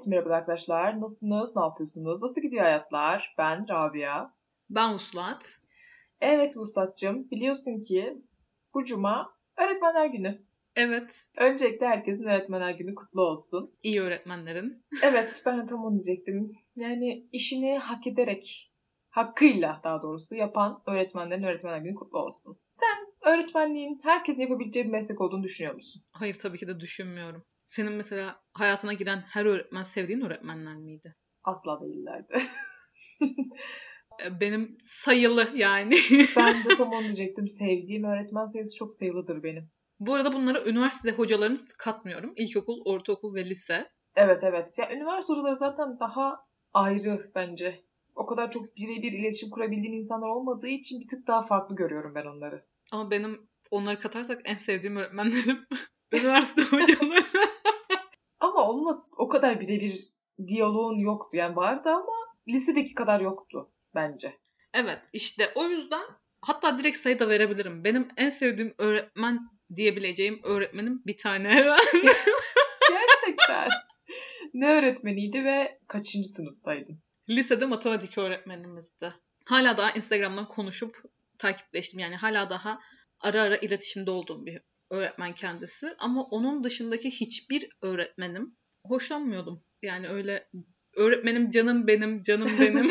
Evet merhaba arkadaşlar. Nasılsınız? Ne yapıyorsunuz? Nasıl gidiyor hayatlar? Ben Rabia. Ben Uslat. Evet Vuslat'cığım biliyorsun ki bu cuma öğretmenler günü. Evet. Öncelikle herkesin öğretmenler günü kutlu olsun. iyi öğretmenlerin. Evet ben de tam onu diyecektim. Yani işini hak ederek, hakkıyla daha doğrusu yapan öğretmenlerin öğretmenler günü kutlu olsun. Sen öğretmenliğin herkesin yapabileceği bir meslek olduğunu düşünüyor musun? Hayır tabii ki de düşünmüyorum. Senin mesela hayatına giren her öğretmen sevdiğin öğretmenler miydi? Asla değillerdi. E, Benim sayılı yani. ben de tam onu diyecektim. Sevdiğim öğretmen sayısı çok sayılıdır benim. Bu arada bunlara üniversite hocalarını katmıyorum. İlkokul, ortaokul ve lise. Evet evet. Ya üniversite hocaları zaten daha ayrı bence. O kadar çok birebir iletişim kurabildiğin insanlar olmadığı için bir tık daha farklı görüyorum ben onları. Ama benim onları katarsak en sevdiğim öğretmenlerim üniversite hocaları. Ama onunla o kadar birebir diyaloğun yoktu. Yani vardı ama lisedeki kadar yoktu bence. Evet işte o yüzden hatta direkt sayı da verebilirim. Benim en sevdiğim öğretmen diyebileceğim öğretmenim bir tane herhalde. Gerçekten. ne öğretmeniydi ve kaçıncı sınıftaydın? Lisede matematik öğretmenimizdi. Hala daha Instagram'dan konuşup takipleştim. Yani hala daha ara ara iletişimde olduğum bir öğretmen kendisi. Ama onun dışındaki hiçbir öğretmenim hoşlanmıyordum. Yani öyle öğretmenim canım benim, canım benim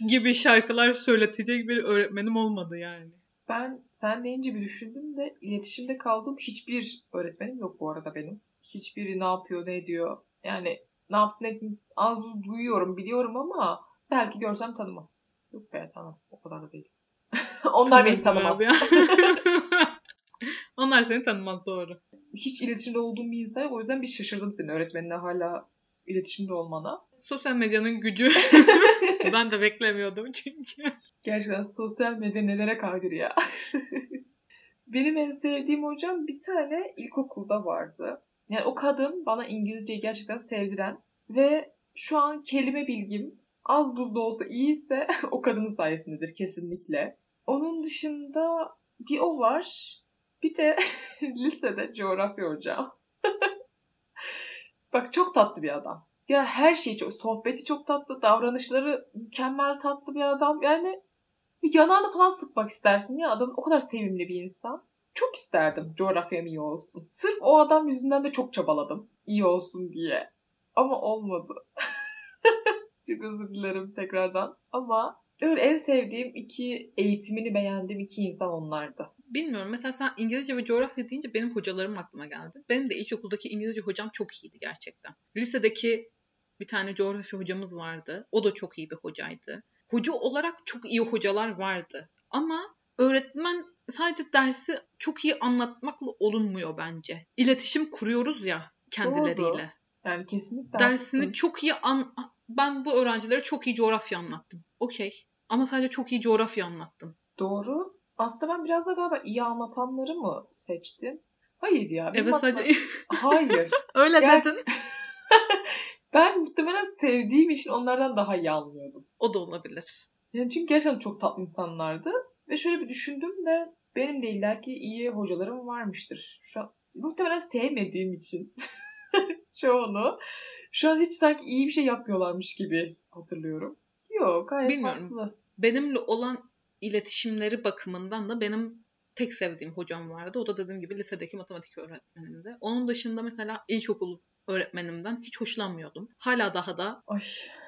gibi şarkılar söyletecek bir öğretmenim olmadı yani. Ben sen deyince bir düşündüm de iletişimde kaldığım hiçbir öğretmenim yok bu arada benim. Hiçbiri ne yapıyor, ne ediyor. Yani ne yaptı, ne ettiğini az buz duyuyorum, biliyorum ama belki görsem tanımam. Yok be tamam, o kadar da değil. Onlar beni tanımaz. Onlar seni tanımaz doğru. Hiç iletişimde olduğum bir insan yok. O yüzden bir şaşırdım senin öğretmenine hala iletişimde olmana. Sosyal medyanın gücü. ben de beklemiyordum çünkü. Gerçekten sosyal medya nelere kadir ya. Benim en sevdiğim hocam bir tane ilkokulda vardı. Yani o kadın bana İngilizceyi gerçekten sevdiren ve şu an kelime bilgim az buzda olsa iyiyse o kadının sayesindedir kesinlikle. Onun dışında bir o var. Bir de lisede coğrafya hocam. Bak çok tatlı bir adam. Ya her şey çok, sohbeti çok tatlı, davranışları mükemmel tatlı bir adam. Yani yanağını falan sıkmak istersin ya adam o kadar sevimli bir insan. Çok isterdim coğrafyam iyi olsun. Sırf o adam yüzünden de çok çabaladım iyi olsun diye. Ama olmadı. çok özür dilerim tekrardan. Ama öyle en sevdiğim iki eğitimini beğendiğim iki insan onlardı. Bilmiyorum. Mesela sen İngilizce ve coğrafya deyince benim hocalarım aklıma geldi. Benim de ilkokuldaki İngilizce hocam çok iyiydi gerçekten. Lisedeki bir tane coğrafya hocamız vardı. O da çok iyi bir hocaydı. Hoca olarak çok iyi hocalar vardı. Ama öğretmen sadece dersi çok iyi anlatmakla olunmuyor bence. İletişim kuruyoruz ya kendileriyle. Doğru. Yani kesinlikle Dersini haklısın. çok iyi an... Ben bu öğrencilere çok iyi coğrafya anlattım. Okey. Ama sadece çok iyi coğrafya anlattım. Doğru. Aslında ben biraz da galiba iyi anlatanları mı seçtim? Hayır ya. Evet aklıma- sadece Hayır. öyle Gel- dedin. Ben muhtemelen sevdiğim için onlardan daha iyi anlıyordum. O da olabilir. Yani çünkü gerçekten çok tatlı insanlardı. Ve şöyle bir düşündüm de benim de illaki iyi hocalarım varmıştır. Şu an muhtemelen sevmediğim için çoğunu. Şu an hiç sanki iyi bir şey yapmıyorlarmış gibi hatırlıyorum. Yok gayet Bilmiyorum. farklı. benimle olan iletişimleri bakımından da benim tek sevdiğim hocam vardı. O da dediğim gibi lisedeki matematik öğretmenimdi. Onun dışında mesela ilkokul öğretmenimden hiç hoşlanmıyordum. Hala daha da Ay.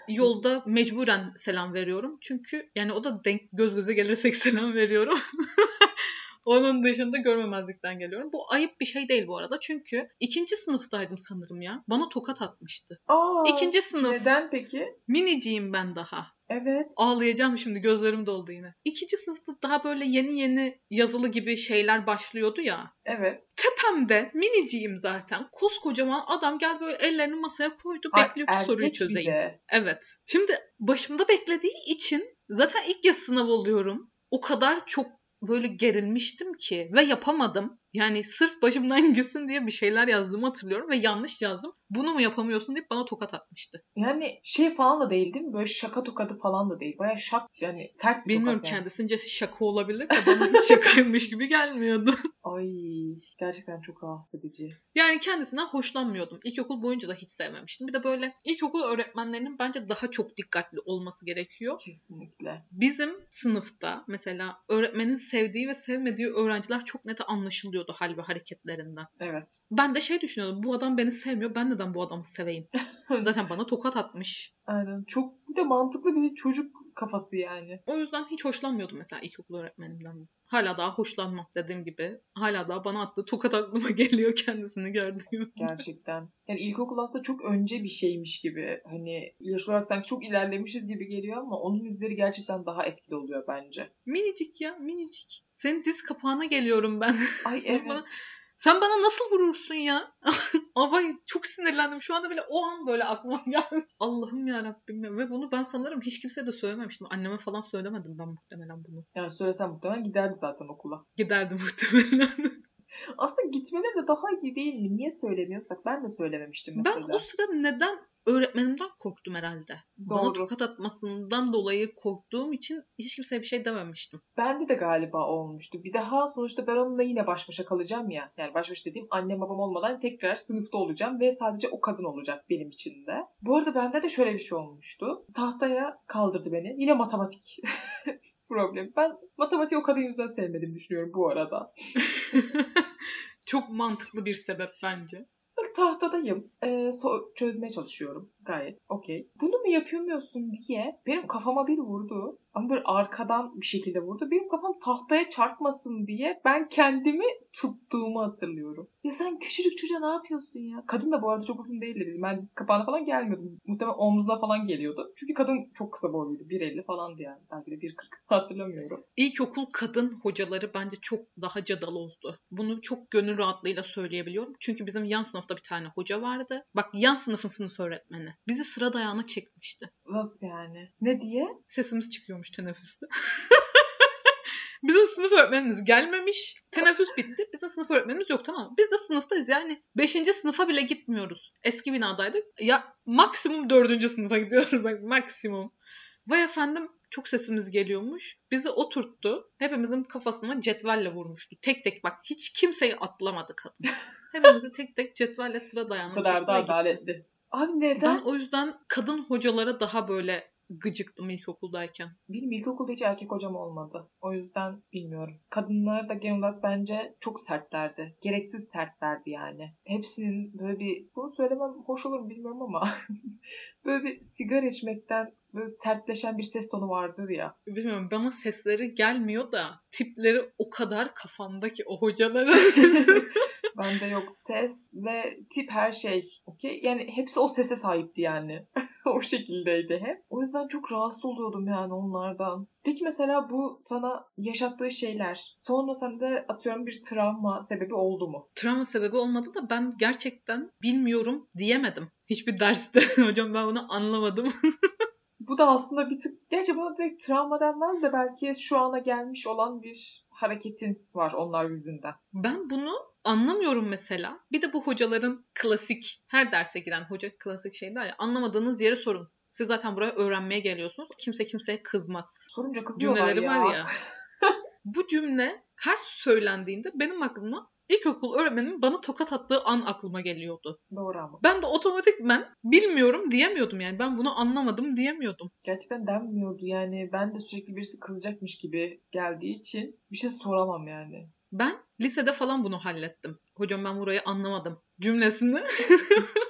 yolda mecburen selam veriyorum. Çünkü yani o da denk göz göze gelirsek selam veriyorum. Onun dışında görmemezlikten geliyorum. Bu ayıp bir şey değil bu arada. Çünkü ikinci sınıftaydım sanırım ya. Bana tokat atmıştı. Aa, İkinci sınıf. Neden peki? Miniciyim ben daha. Evet. Ağlayacağım şimdi gözlerim doldu yine. İkinci sınıfta daha böyle yeni yeni yazılı gibi şeyler başlıyordu ya. Evet. Tepemde miniciyim zaten. Koskocaman adam geldi böyle ellerini masaya koydu. Ay, bekliyor ki soruyu çözeyim. de. Evet. Şimdi başımda beklediği için zaten ilk kez sınav oluyorum. O kadar çok böyle gerilmiştim ki ve yapamadım. Yani sırf başımdan gitsin diye bir şeyler yazdığımı hatırlıyorum ve yanlış yazdım. Bunu mu yapamıyorsun deyip bana tokat atmıştı. Yani şey falan da değil değil mi? Böyle şaka tokadı falan da değil. Baya şak yani sert bir Bilmiyorum tokat yani. kendisince şaka olabilir de bana hiç şakaymış gibi gelmiyordu. Ay gerçekten çok rahatsız edici. Yani kendisinden hoşlanmıyordum. İlkokul boyunca da hiç sevmemiştim. Bir de böyle ilkokul öğretmenlerinin bence daha çok dikkatli olması gerekiyor. Kesinlikle. Bizim sınıfta mesela öğretmenin sevdiği ve sevmediği öğrenciler çok net anlaşılıyordu hal ve hareketlerinden. Evet. Ben de şey düşünüyordum. Bu adam beni sevmiyor. Ben neden bu adamı seveyim? Zaten bana tokat atmış. Aynen. Çok bir de mantıklı bir çocuk kafası yani. O yüzden hiç hoşlanmıyordum mesela ilkokul öğretmenimden. Hala daha hoşlanmam dediğim gibi. Hala daha bana attığı tokat aklıma geliyor kendisini gördüğüm. Gerçekten. Yani ilkokul aslında çok önce bir şeymiş gibi. Hani yaş olarak sanki çok ilerlemişiz gibi geliyor ama onun izleri gerçekten daha etkili oluyor bence. Minicik ya minicik. Senin diz kapağına geliyorum ben. Ay evet. Sen bana nasıl vurursun ya? Ama çok sinirlendim. Şu anda bile o an böyle aklıma geldi. Allah'ım ya Rabbim ya. Ve bunu ben sanırım hiç kimseye de söylememiştim. Anneme falan söylemedim ben muhtemelen bunu. Yani söylesem muhtemelen giderdi zaten okula. Giderdim muhtemelen. Aslında gitmeleri de daha iyi değil mi? Niye söylemiyorsak? Ben de söylememiştim mesela. ben o sırada neden öğretmenimden korktum herhalde. Bana Doğru. tokat atmasından dolayı korktuğum için hiç kimseye bir şey dememiştim. Bende de galiba olmuştu. Bir daha sonuçta ben onunla yine baş başa kalacağım ya. Yani baş başa dediğim annem babam olmadan tekrar sınıfta olacağım ve sadece o kadın olacak benim için de. Bu arada bende de şöyle bir şey olmuştu. Tahtaya kaldırdı beni. Yine matematik problemi. Ben matematiği o kadın yüzünden sevmedim düşünüyorum bu arada. Çok mantıklı bir sebep bence. Tahtadayım. Ee, so- çözmeye çalışıyorum. Gayet okey. Bunu mu yapamıyorsun diye benim kafama bir vurdu. Ama böyle arkadan bir şekilde vurdu. Benim kafam tahtaya çarpmasın diye ben kendimi tuttuğumu hatırlıyorum. Ya sen küçücük çocuğa ne yapıyorsun ya? Kadın da bu arada çok uzun değildi. Ben diz kapağına falan gelmiyordum. Muhtemelen omzuna falan geliyordu. Çünkü kadın çok kısa boyluydu. 1.50 falandı yani. Belki de 1.40. Hatırlamıyorum. İlkokul kadın hocaları bence çok daha cadalozdu. Bunu çok gönül rahatlığıyla söyleyebiliyorum. Çünkü bizim yan sınıfta bir tane hoca vardı. Bak yan sınıfın sınıf öğretmeni. Bizi sıra dayağına çekmişti. Nasıl yani? Ne diye? Sesimiz çıkıyormuş teneffüste. Bizim sınıf öğretmenimiz gelmemiş. Teneffüs bitti. Bizim sınıf öğretmenimiz yok tamam mı? Biz de sınıftayız yani. Beşinci sınıfa bile gitmiyoruz. Eski binadaydık. Ya maksimum dördüncü sınıfa gidiyoruz bak maksimum. Vay efendim çok sesimiz geliyormuş. Bizi oturttu. Hepimizin kafasına cetvelle vurmuştu. Tek tek bak hiç kimseyi atlamadı kadın. Hepimizi tek tek cetvelle sıra Bu dayanı kadar da adaletli. Abi neden? Ben o yüzden kadın hocalara daha böyle gıcıktım ilkokuldayken. Benim ilkokulda hiç erkek hocam olmadı. O yüzden bilmiyorum. Kadınlar da genel olarak bence çok sertlerdi. Gereksiz sertlerdi yani. Hepsinin böyle bir, bunu söylemem hoş olur mu bilmiyorum ama böyle bir sigara içmekten böyle sertleşen bir ses tonu vardır ya. Bilmiyorum bana sesleri gelmiyor da tipleri o kadar kafamdaki o hocaların. Bende yok ses ve tip her şey. Okey? Yani hepsi o sese sahipti yani. o şekildeydi hep. O yüzden çok rahatsız oluyordum yani onlardan. Peki mesela bu sana yaşattığı şeyler sonra sende atıyorum bir travma sebebi oldu mu? Travma sebebi olmadı da ben gerçekten bilmiyorum diyemedim. Hiçbir derste hocam ben bunu anlamadım. Bu da aslında bir tık, gerçi buna direkt travma denmez de belki şu ana gelmiş olan bir hareketin var onlar yüzünden. Ben bunu anlamıyorum mesela. Bir de bu hocaların klasik, her derse giren hoca klasik şey der ya anlamadığınız yere sorun. Siz zaten buraya öğrenmeye geliyorsunuz. Kimse kimseye kızmaz. Sorunca kızıyorlar Cümleleri ya. var ya. bu cümle her söylendiğinde benim aklıma ilkokul öğretmenimin bana tokat attığı an aklıma geliyordu. Doğru ama. Ben de otomatikmen bilmiyorum diyemiyordum yani. Ben bunu anlamadım diyemiyordum. Gerçekten denmiyordu yani. Ben de sürekli birisi kızacakmış gibi geldiği için bir şey soramam yani. Ben lisede falan bunu hallettim. Hocam ben burayı anlamadım cümlesini.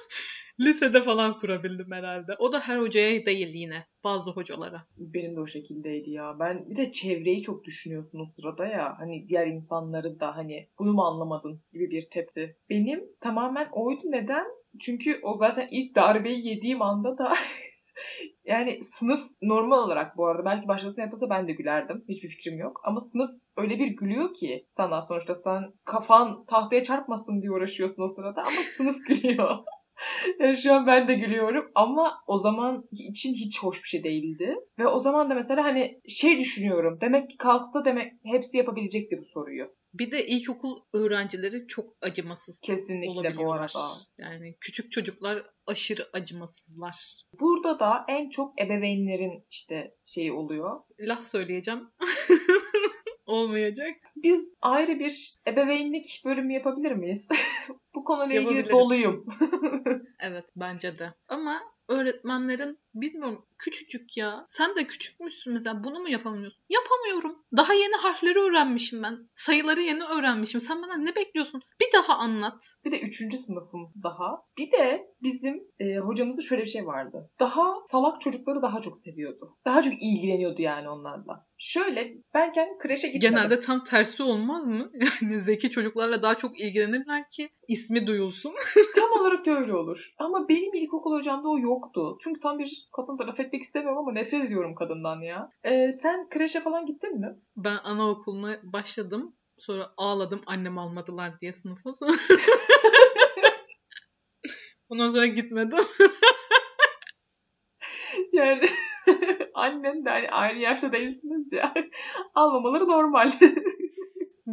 lisede falan kurabildim herhalde. O da her hocaya değil yine. Bazı hocalara. Benim de o şekildeydi ya. Ben bir de çevreyi çok düşünüyorsun o sırada ya. Hani diğer insanları da hani bunu mu anlamadın gibi bir tepki. Benim tamamen oydu. Neden? Çünkü o zaten ilk darbeyi yediğim anda da yani sınıf normal olarak bu arada belki başkasına yapılsa ben de gülerdim. Hiçbir fikrim yok. Ama sınıf öyle bir gülüyor ki sana sonuçta sen kafan tahtaya çarpmasın diye uğraşıyorsun o sırada ama sınıf gülüyor. Yani şu an ben de gülüyorum ama o zaman için hiç hoş bir şey değildi. Ve o zaman da mesela hani şey düşünüyorum. Demek ki kalksa demek hepsi yapabilecekti bu soruyu. Bir de ilkokul öğrencileri çok acımasız Kesinlikle bu arada. Yani küçük çocuklar aşırı acımasızlar. Burada da en çok ebeveynlerin işte şeyi oluyor. Laf söyleyeceğim. Olmayacak. Biz ayrı bir ebeveynlik bölümü yapabilir miyiz? bu konuyla ilgili doluyum. Evet bence de. Ama öğretmenlerin bilmiyorum küçücük ya. Sen de küçükmüşsün mesela bunu mu yapamıyorsun? Yapamıyorum. Daha yeni harfleri öğrenmişim ben. Sayıları yeni öğrenmişim. Sen bana ne bekliyorsun? Bir daha anlat. Bir de üçüncü sınıfım daha. Bir de bizim e, hocamızda şöyle bir şey vardı. Daha salak çocukları daha çok seviyordu. Daha çok ilgileniyordu yani onlarla. Şöyle ben kendim kreşe gitmedim. Genelde tam tersi olmaz mı? Yani zeki çocuklarla daha çok ilgilenirler ki ismi duyulsun. Tam olarak öyle olur. Ama benim ilkokul hocamda o yoktu. Çünkü tam bir kadın da laf etmek istemiyorum ama nefret ediyorum kadından ya. E, sen kreşe falan gittin mi? Ben anaokuluna başladım. Sonra ağladım annem almadılar diye sınıfa. Ondan sonra gitmedim. Yani annen de hani aynı yaşta değilsiniz ya. Almamaları normal.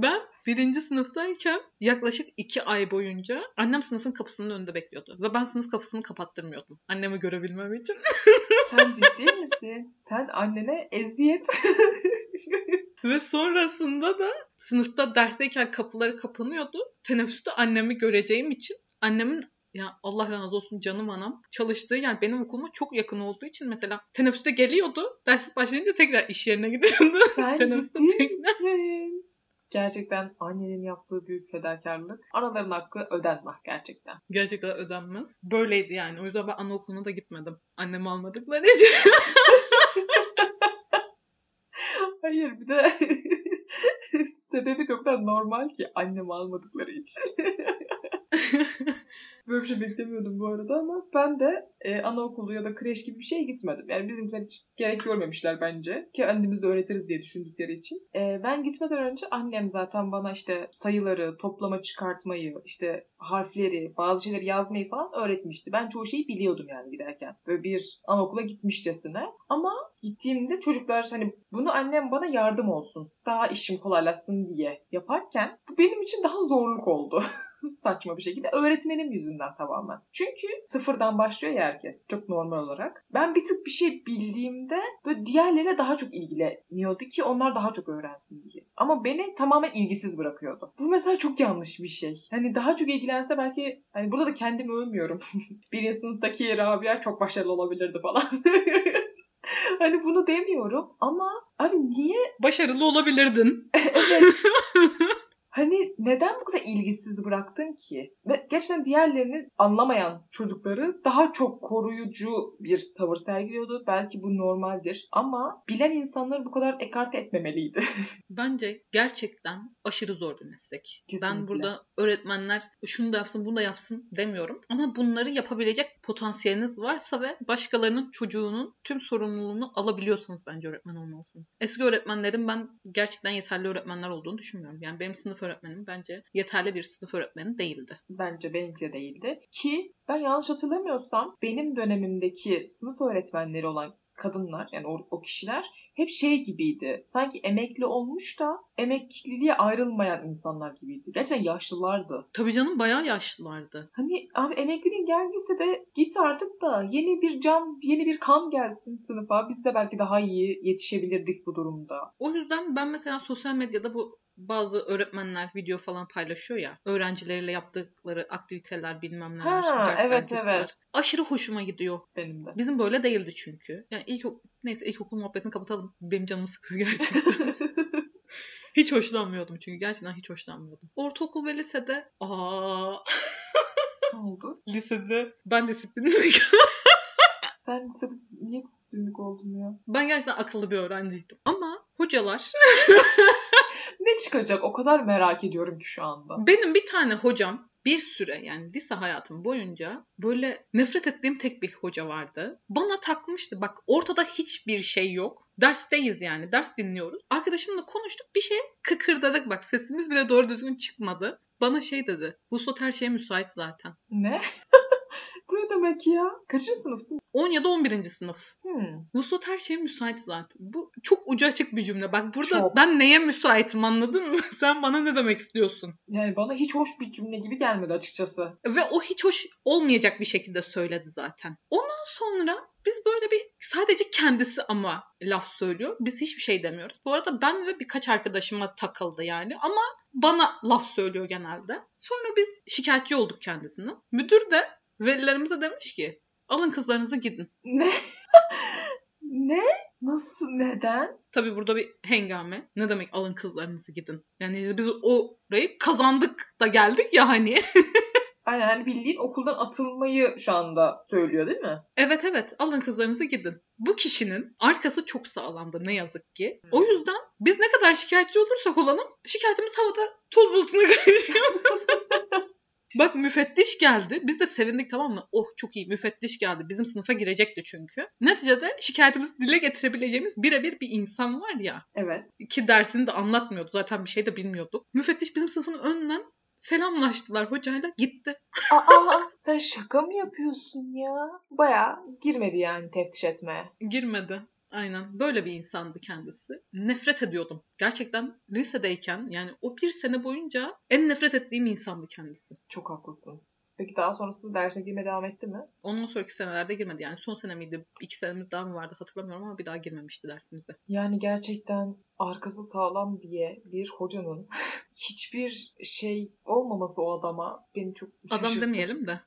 Ben birinci sınıftayken yaklaşık iki ay boyunca annem sınıfın kapısının önünde bekliyordu. Ve ben sınıf kapısını kapattırmıyordum. Annemi görebilmem için. Sen ciddi misin? Sen annene eziyet. Ve sonrasında da sınıfta dersteyken kapıları kapanıyordu. Teneffüste annemi göreceğim için annemin ya Allah razı olsun canım anam çalıştığı yer benim okuluma çok yakın olduğu için mesela teneffüste geliyordu. Ders başlayınca tekrar iş yerine gidiyordu. Sen ciddi tekrar- misin? Gerçekten annenin yaptığı büyük fedakarlık. Anaların hakkı ödenmez gerçekten. Gerçekten ödenmez. Böyleydi yani. O yüzden ben anaokuluna da gitmedim. Annemi almadıkları için. Hayır bir de sebebi o kadar normal ki annemi almadıkları için. Böyle bir şey beklemiyordum bu arada ama ben de e, anaokulu ya da kreş gibi bir şeye gitmedim. Yani bizimkiler hiç gerek görmemişler bence. Ki annemiz de öğretiriz diye düşündükleri için. E, ben gitmeden önce annem zaten bana işte sayıları, toplama çıkartmayı, işte harfleri, bazı şeyleri yazmayı falan öğretmişti. Ben çoğu şeyi biliyordum yani giderken. Böyle bir anaokula gitmişçesine. Ama gittiğimde çocuklar hani bunu annem bana yardım olsun. Daha işim kolaylaşsın diye yaparken bu benim için daha zorluk oldu. saçma bir şekilde öğretmenim yüzünden tamamen. Çünkü sıfırdan başlıyor ya herkes. Çok normal olarak. Ben bir tık bir şey bildiğimde böyle diğerleriyle daha çok ilgileniyordu ki onlar daha çok öğrensin diye. Ama beni tamamen ilgisiz bırakıyordu. Bu mesela çok yanlış bir şey. Hani daha çok ilgilense belki hani burada da kendimi övmüyorum. bir sınıftaki Rabia çok başarılı olabilirdi falan. hani bunu demiyorum ama abi niye Başarılı olabilirdin. evet neden bu kadar ilgisiz bıraktın ki? Ve gerçekten diğerlerini anlamayan çocukları daha çok koruyucu bir tavır sergiliyordu. Belki bu normaldir. Ama bilen insanları bu kadar ekarte etmemeliydi. Bence gerçekten aşırı zor bir meslek. Kesinlikle. Ben burada öğretmenler şunu da yapsın bunu da yapsın demiyorum. Ama bunları yapabilecek potansiyeliniz varsa ve başkalarının çocuğunun tüm sorumluluğunu alabiliyorsanız bence öğretmen olmalısınız. Eski öğretmenlerin ben gerçekten yeterli öğretmenler olduğunu düşünmüyorum. Yani benim sınıf öğretmenim bence yeterli bir sınıf öğretmeni değildi. Bence benimki de değildi. Ki ben yanlış hatırlamıyorsam benim dönemimdeki sınıf öğretmenleri olan kadınlar yani o, o kişiler hep şey gibiydi. Sanki emekli olmuş da emekliliğe ayrılmayan insanlar gibiydi. Gerçekten yaşlılardı. Tabii canım bayağı yaşlılardı. Hani abi emekliliğin geldiyse de git artık da yeni bir can, yeni bir kan gelsin sınıfa. Biz de belki daha iyi yetişebilirdik bu durumda. O yüzden ben mesela sosyal medyada bu bazı öğretmenler video falan paylaşıyor ya. Öğrencileriyle yaptıkları aktiviteler bilmem neler. Ha, evet, evet. Aşırı hoşuma gidiyor. Benim de. Bizim böyle değildi çünkü. Yani ilk neyse ilkokul muhabbetini kapatalım. Benim canımı sıkıyor gerçekten. hiç hoşlanmıyordum çünkü gerçekten hiç hoşlanmıyordum. Ortaokul ve lisede aa ne oldu? lisede ben disiplinliyim. Sen niye disiplinlik oldun ya? ben gerçekten akıllı bir öğrenciydim. Ama hocalar Ne çıkacak? O kadar merak ediyorum ki şu anda. Benim bir tane hocam bir süre yani lise hayatım boyunca böyle nefret ettiğim tek bir hoca vardı. Bana takmıştı. Bak ortada hiçbir şey yok. Dersteyiz yani. Ders dinliyoruz. Arkadaşımla konuştuk. Bir şey kıkırdadık. Bak sesimiz bile doğru düzgün çıkmadı. Bana şey dedi. Vuslat her şeye müsait zaten. Ne? Bu ne demek ya? Kaçıncı sınıfsın? 10 ya da 11. sınıf. Hmm. Vuslat her şeye müsait zaten. Bu çok ucu açık bir cümle. Bak burada Çok. ben neye müsaitim anladın mı? Sen bana ne demek istiyorsun? Yani bana hiç hoş bir cümle gibi gelmedi açıkçası. Ve o hiç hoş olmayacak bir şekilde söyledi zaten. Ondan sonra biz böyle bir sadece kendisi ama laf söylüyor. Biz hiçbir şey demiyoruz. Bu arada ben ve birkaç arkadaşıma takıldı yani. Ama bana laf söylüyor genelde. Sonra biz şikayetçi olduk kendisine. Müdür de velilerimize demiş ki alın kızlarınızı gidin. Ne? ne? Nasıl? Neden? Tabii burada bir hengame. Ne demek alın kızlarınızı gidin? Yani biz orayı kazandık da geldik ya hani. Aynen hani bildiğin okuldan atılmayı şu anda söylüyor değil mi? evet evet alın kızlarınızı gidin. Bu kişinin arkası çok sağlamdı ne yazık ki. O yüzden biz ne kadar şikayetçi olursak olalım şikayetimiz havada toz bulutuna karışıyor. Bak müfettiş geldi. Biz de sevindik tamam mı? Oh çok iyi müfettiş geldi. Bizim sınıfa girecekti çünkü. Neticede şikayetimizi dile getirebileceğimiz birebir bir insan var ya. Evet. ki dersini de anlatmıyordu. Zaten bir şey de bilmiyorduk. Müfettiş bizim sınıfın önünden selamlaştılar hocayla gitti. Aa sen şaka mı yapıyorsun ya? Baya girmedi yani teftiş etmeye. Girmedi. Aynen. Böyle bir insandı kendisi. Nefret ediyordum. Gerçekten lisedeyken yani o bir sene boyunca en nefret ettiğim insandı kendisi. Çok haklısın. Peki daha sonrasında dersine girmeye devam etti mi? Ondan sonraki senelerde girmedi. Yani son sene miydi? İki senemiz daha mı vardı hatırlamıyorum ama bir daha girmemişti dersimize. Yani gerçekten arkası sağlam diye bir hocanın hiçbir şey olmaması o adama beni çok Adam şaşırttı. demeyelim de.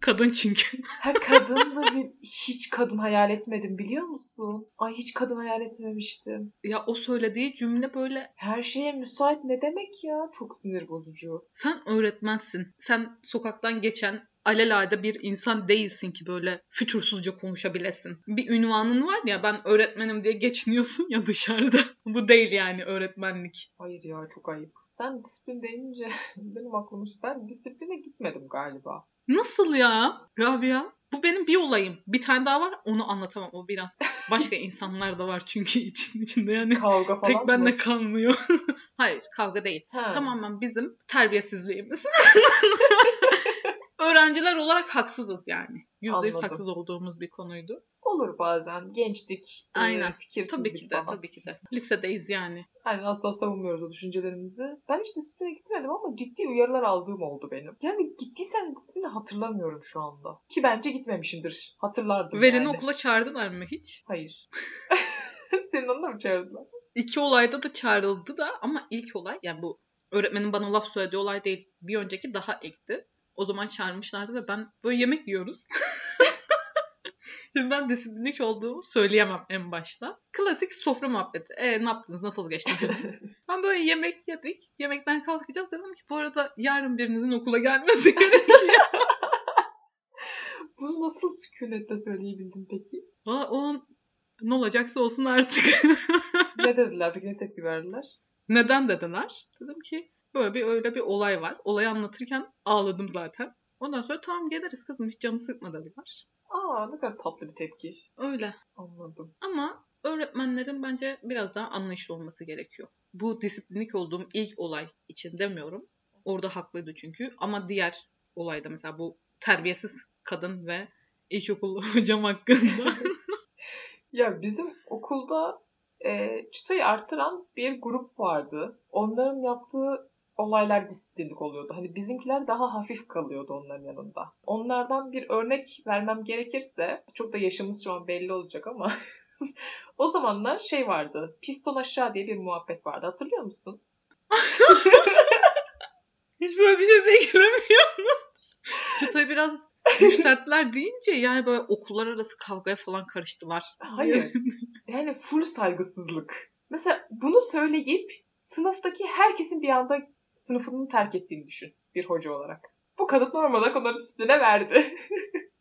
Kadın çünkü. Ha kadın da bir hiç kadın hayal etmedim biliyor musun? Ay hiç kadın hayal etmemiştim. ya o söylediği cümle böyle Her şeye müsait ne demek ya? Çok sinir bozucu. sen öğretmensin. Sen sokaktan geçen alelade bir insan değilsin ki böyle fütursuzca konuşabilesin. Bir ünvanın var ya ben öğretmenim diye geçiniyorsun ya dışarıda. Bu değil yani öğretmenlik. Hayır ya çok ayıp. Sen disiplin deyince benim aklıma ben disipline gitmedim galiba. Nasıl ya Rabia? Bu benim bir olayım. Bir tane daha var onu anlatamam. O biraz başka insanlar da var çünkü için içinde yani. Kavga falan Tek mı? benle kalmıyor. Hayır kavga değil. Ha. Tamamen bizim terbiyesizliğimiz. Öğrenciler olarak haksızız yani. Yüzde yüz haksız olduğumuz bir konuydu. Olur bazen. Gençlik, e, Aynen. fikirsizlik Tabii ki de, falan. tabii ki de. Lisedeyiz yani. Aynen asla savunmuyoruz o düşüncelerimizi. Ben hiç disipline gitmedim ama ciddi uyarılar aldığım oldu benim. Yani gittiysen disiplini hatırlamıyorum şu anda. Ki bence gitmemişimdir. Hatırlardım Velini yani. okula çağırdılar mı hiç? Hayır. Senin onu da mı çağırdılar? İki olayda da çağrıldı da ama ilk olay yani bu öğretmenin bana laf söylediği olay değil. Bir önceki daha ekti. O zaman çağırmışlardı ve ben böyle yemek yiyoruz. Şimdi ben disiplinlik olduğumu söyleyemem en başta. Klasik sofra muhabbeti. E ne yaptınız? Nasıl geçti? ben böyle yemek yedik. Yemekten kalkacağız. Dedim ki bu arada yarın birinizin okula gelmesi gerekiyor. Bunu nasıl sükunetle söyleyebildin peki? Valla o an ne olacaksa olsun artık. Ne dediler peki? Ne tepki verdiler? Neden dediler? Dedim ki böyle bir öyle bir olay var. Olayı anlatırken ağladım zaten. Ondan sonra tamam geliriz kızım hiç canı sıkma dediler. Aa ne kadar tatlı bir tepki. Öyle. Anladım. Ama öğretmenlerin bence biraz daha anlayışlı olması gerekiyor. Bu disiplinlik olduğum ilk olay için demiyorum. Orada haklıydı çünkü. Ama diğer olayda mesela bu terbiyesiz kadın ve ilkokul hocam hakkında. Ya bizim okulda e, çıtayı artıran bir grup vardı. Onların yaptığı olaylar disiplinlik oluyordu. Hani bizimkiler daha hafif kalıyordu onların yanında. Onlardan bir örnek vermem gerekirse, çok da yaşımız şu an belli olacak ama o zamanlar şey vardı. Piston aşağı diye bir muhabbet vardı. Hatırlıyor musun? Hiç böyle bir şey beklemiyordum. Çıtayı biraz yükselttiler deyince yani böyle okullar arası kavgaya falan karıştılar. Hayır. Yani full saygısızlık. Mesela bunu söyleyip sınıftaki herkesin bir anda sınıfını terk ettiğini düşün bir hoca olarak. Bu kadın normal olarak onları disipline verdi.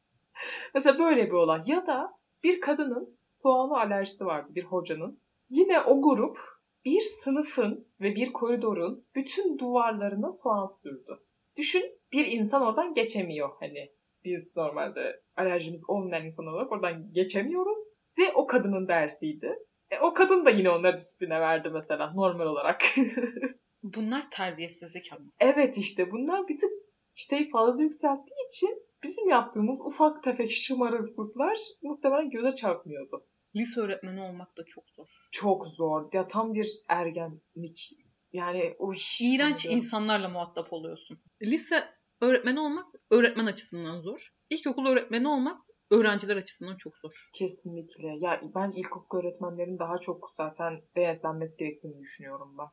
Mesela böyle bir olay. Ya da bir kadının soğana alerjisi vardı bir hocanın. Yine o grup bir sınıfın ve bir koridorun bütün duvarlarına soğan sürdü. Düşün bir insan oradan geçemiyor hani. Biz normalde alerjimiz olmayan insan olarak oradan geçemiyoruz. Ve o kadının dersiydi. E, o kadın da yine onları disipline verdi mesela normal olarak. Bunlar terbiyesizlik ama. evet işte bunlar bir tık çıtayı fazla yükselttiği için bizim yaptığımız ufak tefek şımarıklıklar muhtemelen göze çarpmıyordu. Lise öğretmeni olmak da çok zor. Çok zor. Ya tam bir ergenlik. Yani o. İğrenç insanlarla muhatap oluyorsun. Lise öğretmeni olmak öğretmen açısından zor. İlkokul öğretmeni olmak öğrenciler açısından çok zor. Kesinlikle. Ya ben ilkokul öğretmenlerin daha çok zaten denetlenmesi gerektiğini düşünüyorum ben.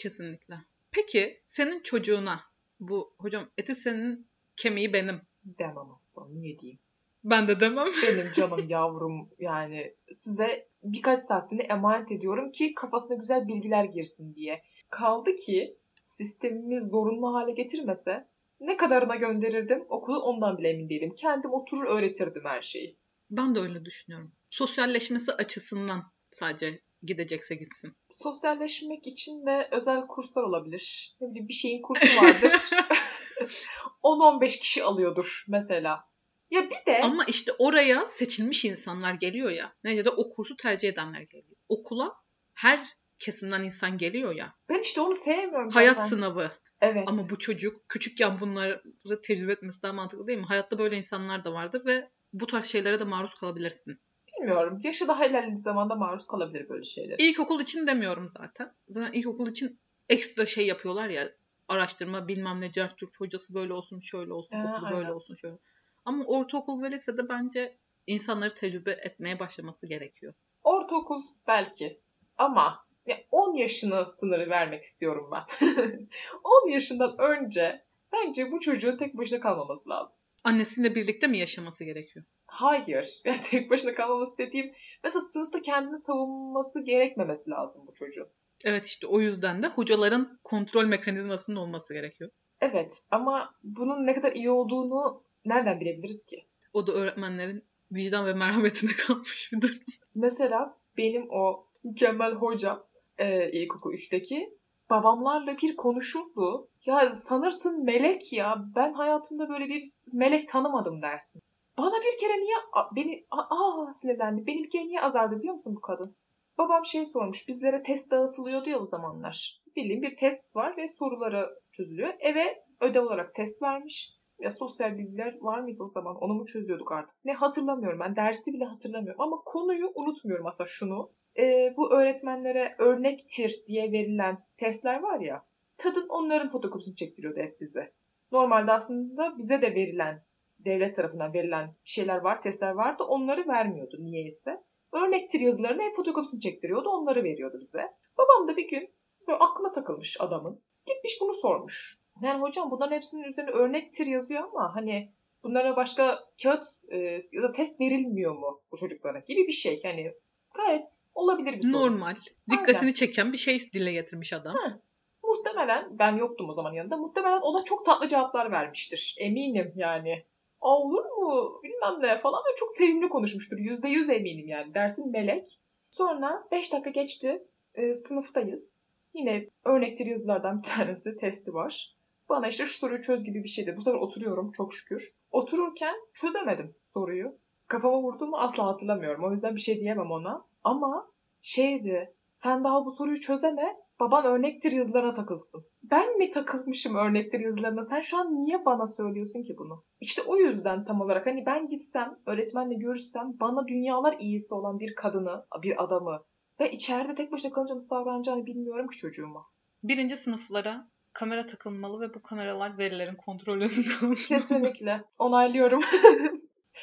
Kesinlikle. Peki senin çocuğuna bu hocam eti senin kemiği benim. Demem asla. Niye diyeyim? Ben de demem. Benim canım yavrum yani size birkaç saatini emanet ediyorum ki kafasına güzel bilgiler girsin diye. Kaldı ki sistemimiz zorunlu hale getirmese ne kadarına gönderirdim okulu ondan bile emin değilim. Kendim oturur öğretirdim her şeyi. Ben de öyle düşünüyorum. Sosyalleşmesi açısından sadece gidecekse gitsin. Sosyalleşmek için de özel kurslar olabilir. Ne bileyim bir şeyin kursu vardır. 10-15 kişi alıyordur mesela. Ya bir de Ama işte oraya seçilmiş insanlar geliyor ya. Neticede o kursu tercih edenler geliyor. Okula her kesimden insan geliyor ya. ben işte onu sevmiyorum Hayat zaten. sınavı. Evet. Ama bu çocuk küçükken bunları tecrübe etmesi daha mantıklı değil mi? Hayatta böyle insanlar da vardır ve bu tarz şeylere de maruz kalabilirsin. Bilmiyorum. Yaşı daha ilerlediği zamanda maruz kalabilir böyle şeylere. İlkokul için demiyorum zaten. Zaten ilkokul için ekstra şey yapıyorlar ya. Araştırma bilmem ne cart hocası böyle olsun şöyle olsun Ha, okulu aynen. böyle olsun şöyle. Ama ortaokul ve lisede bence insanları tecrübe etmeye başlaması gerekiyor. Ortaokul belki. Ama ya 10 yaşını sınırı vermek istiyorum ben. 10 yaşından önce bence bu çocuğun tek başına kalmaması lazım. Annesiyle birlikte mi yaşaması gerekiyor? Hayır. Yani tek başına kalmaması dediğim mesela sınıfta kendini savunması gerekmemesi lazım bu çocuğun. Evet işte o yüzden de hocaların kontrol mekanizmasının olması gerekiyor. Evet ama bunun ne kadar iyi olduğunu nereden bilebiliriz ki? O da öğretmenlerin vicdan ve merhametine kalmış bir durum. Mesela benim o mükemmel hocam e, ilkokul 3'teki babamlarla bir konuşurdu. Ya sanırsın melek ya. Ben hayatımda böyle bir melek tanımadım dersin. Bana bir kere niye beni aa aa, sinirlendi. Beni bir kere niye azardı biliyor musun bu kadın? Babam şey sormuş. Bizlere test dağıtılıyordu ya o zamanlar. Bildiğin bir test var ve soruları çözülüyor. Eve ödev olarak test vermiş. Ya sosyal bilgiler var mıydı o zaman? Onu mu çözüyorduk artık? Ne hatırlamıyorum ben. Dersi bile hatırlamıyorum. Ama konuyu unutmuyorum aslında şunu. Ee, bu öğretmenlere örnektir diye verilen testler var ya. Kadın onların fotokopisini çektiriyordu hep bize. Normalde aslında bize de verilen, devlet tarafından verilen şeyler var, testler vardı. Onları vermiyordu niyeyse. Örnektir yazılarını hep fotokopisini çektiriyordu. Onları veriyordu bize. Babam da bir gün böyle aklıma takılmış adamın. Gitmiş bunu sormuş. Yani hocam bunların hepsinin üzerine örnektir yazıyor ama hani bunlara başka kağıt e, ya da test verilmiyor mu bu çocuklara gibi bir şey. Yani gayet olabilir bir sorun. Normal. Dikkatini çeken bir şey dile getirmiş adam. Ha. Muhtemelen ben yoktum o zaman yanında. Muhtemelen ona çok tatlı cevaplar vermiştir. Eminim yani. Aa, olur mu bilmem ne falan ve çok sevimli konuşmuştur. Yüzde yüz eminim yani. Dersin melek. Sonra 5 dakika geçti. Ee, sınıftayız. Yine örnektir yazılardan bir tanesi testi var. Bana işte şu soruyu çöz gibi bir şeydi. Bu sefer oturuyorum çok şükür. Otururken çözemedim soruyu. Kafama vurduğumu asla hatırlamıyorum. O yüzden bir şey diyemem ona. Ama şeydi. Sen daha bu soruyu çözeme. Baban örnektir yazılarına takılsın. Ben mi takılmışım örnektir yazılarına? Sen şu an niye bana söylüyorsun ki bunu? İşte o yüzden tam olarak hani ben gitsem, öğretmenle görüşsem bana dünyalar iyisi olan bir kadını, bir adamı ve içeride tek başına kalınca nasıl davranacağını bilmiyorum ki çocuğuma. Birinci sınıflara kamera takılmalı ve bu kameralar verilerin kontrolünde olmalı. Kesinlikle. Onaylıyorum.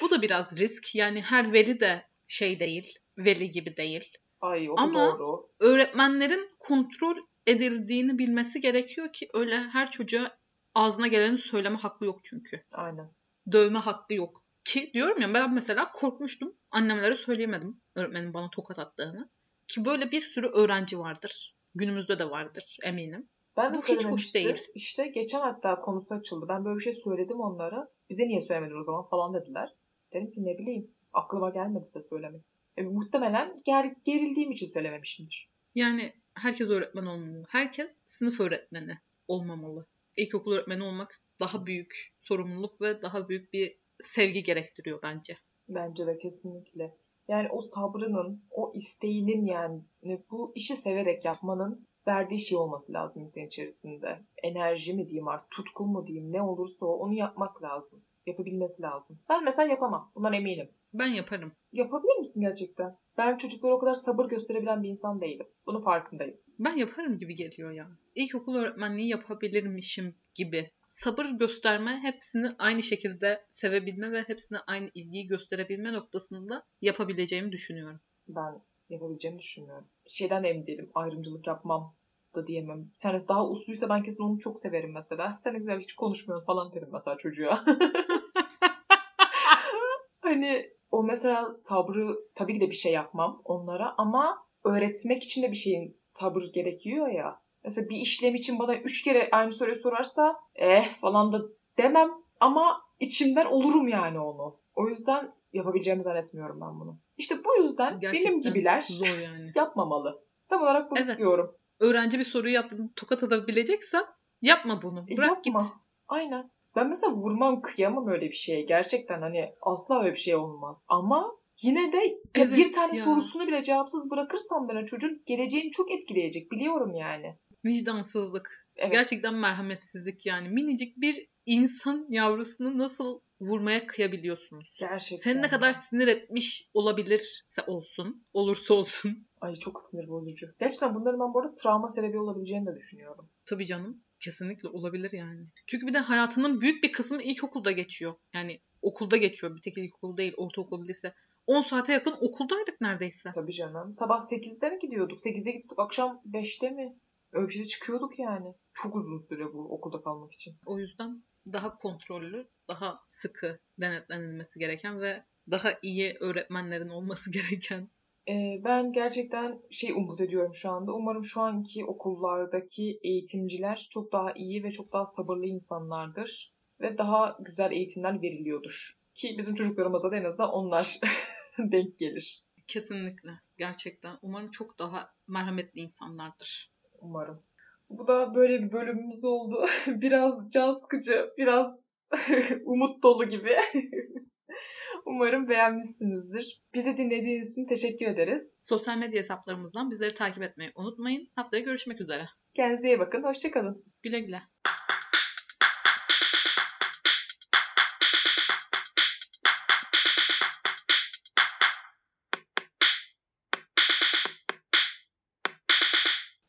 Bu da biraz risk. Yani her veli de şey değil, veli gibi değil. Ay o Ama- doğru. Öğretmenlerin kontrol edildiğini bilmesi gerekiyor ki öyle her çocuğa ağzına geleni söyleme hakkı yok çünkü. Aynen. Dövme hakkı yok. Ki diyorum ya ben mesela korkmuştum. Annemlere söyleyemedim öğretmenin bana tokat attığını. Ki böyle bir sürü öğrenci vardır. Günümüzde de vardır eminim. Ben de Bu hiç hoş değil. İşte geçen hatta konusu açıldı. Ben böyle bir şey söyledim onlara. Bize niye söylemedin o zaman falan dediler. Dedim ki ne bileyim. Aklıma gelmedi size söylemek. E, muhtemelen ger gerildiğim için söylememişimdir. Yani herkes öğretmen olmamalı. Herkes sınıf öğretmeni olmamalı. İlkokul öğretmeni olmak daha büyük sorumluluk ve daha büyük bir sevgi gerektiriyor bence. Bence de kesinlikle. Yani o sabrının, o isteğinin yani bu işi severek yapmanın verdiği şey olması lazım insan içerisinde. Enerji mi diyeyim artık, tutku mu diyeyim, ne olursa o, onu yapmak lazım. Yapabilmesi lazım. Ben mesela yapamam. Bundan eminim. Ben yaparım. Yapabilir misin gerçekten? Ben çocuklara o kadar sabır gösterebilen bir insan değilim. Bunun farkındayım. Ben yaparım gibi geliyor ya. İlkokul öğretmenliği yapabilirmişim gibi. Sabır gösterme, hepsini aynı şekilde sevebilme ve hepsine aynı ilgiyi gösterebilme noktasında yapabileceğimi düşünüyorum. Ben yapabileceğimi düşünmüyorum. Şeyden de emin değilim. Ayrımcılık yapmam da diyemem. Bir tanesi daha usluysa ben kesin onu çok severim mesela. Sen güzel hiç konuşmuyorsun falan derim mesela çocuğa. hani o mesela sabrı tabii ki de bir şey yapmam onlara ama öğretmek için de bir şeyin sabır gerekiyor ya. Mesela bir işlem için bana üç kere aynı soruyu sorarsa eh falan da demem ama içimden olurum yani onu. O yüzden yapabileceğimi zannetmiyorum ben bunu. İşte bu yüzden Gerçekten benim gibiler Zor yani. yapmamalı. Tam olarak bunu Evet. diyorum. Öğrenci bir soruyu yaptığında tokat atabileceksen yapma bunu. E, Bırak yapma. git. Aynen. Ben mesela vurmam, kıyamam öyle bir şeye. Gerçekten hani asla öyle bir şey olmaz. Ama yine de Evet bir tane ya. sorusunu bile cevapsız bırakırsam ben o çocuğun geleceğini çok etkileyecek. Biliyorum yani. Vicdansızlık. Evet. Gerçekten merhametsizlik yani. Minicik bir insan yavrusunu nasıl vurmaya kıyabiliyorsunuz? Gerçekten. Seni ne kadar sinir etmiş olabilirse olsun, olursa olsun. Ay çok sinir bozucu. Gerçekten bunların ben bu arada travma sebebi olabileceğini de düşünüyorum. Tabii canım. Kesinlikle olabilir yani. Çünkü bir de hayatının büyük bir kısmı ilkokulda geçiyor. Yani okulda geçiyor. Bir tek ilkokul değil, ortaokul, lise. 10 saate yakın okuldaydık neredeyse. Tabii canım. Sabah 8'de mi gidiyorduk? 8'de gittik akşam 5'te mi? Şeyde çıkıyorduk yani. Çok uzun süre bu okulda kalmak için. O yüzden daha kontrollü, daha sıkı denetlenilmesi gereken ve daha iyi öğretmenlerin olması gereken Ee, ben gerçekten şey umut ediyorum şu anda. Umarım şu anki okullardaki eğitimciler çok daha iyi ve çok daha sabırlı insanlardır. Ve daha güzel eğitimler veriliyordur. Ki bizim çocuklarımıza da en azından onlar denk gelir. Kesinlikle. Gerçekten. Umarım çok daha merhametli insanlardır. Umarım. Bu da böyle bir bölümümüz oldu. biraz can sıkıcı, biraz umut dolu gibi. Umarım beğenmişsinizdir. Bizi dinlediğiniz için teşekkür ederiz. Sosyal medya hesaplarımızdan bizleri takip etmeyi unutmayın. Haftaya görüşmek üzere. Kendinize iyi bakın. Hoşçakalın. Güle güle.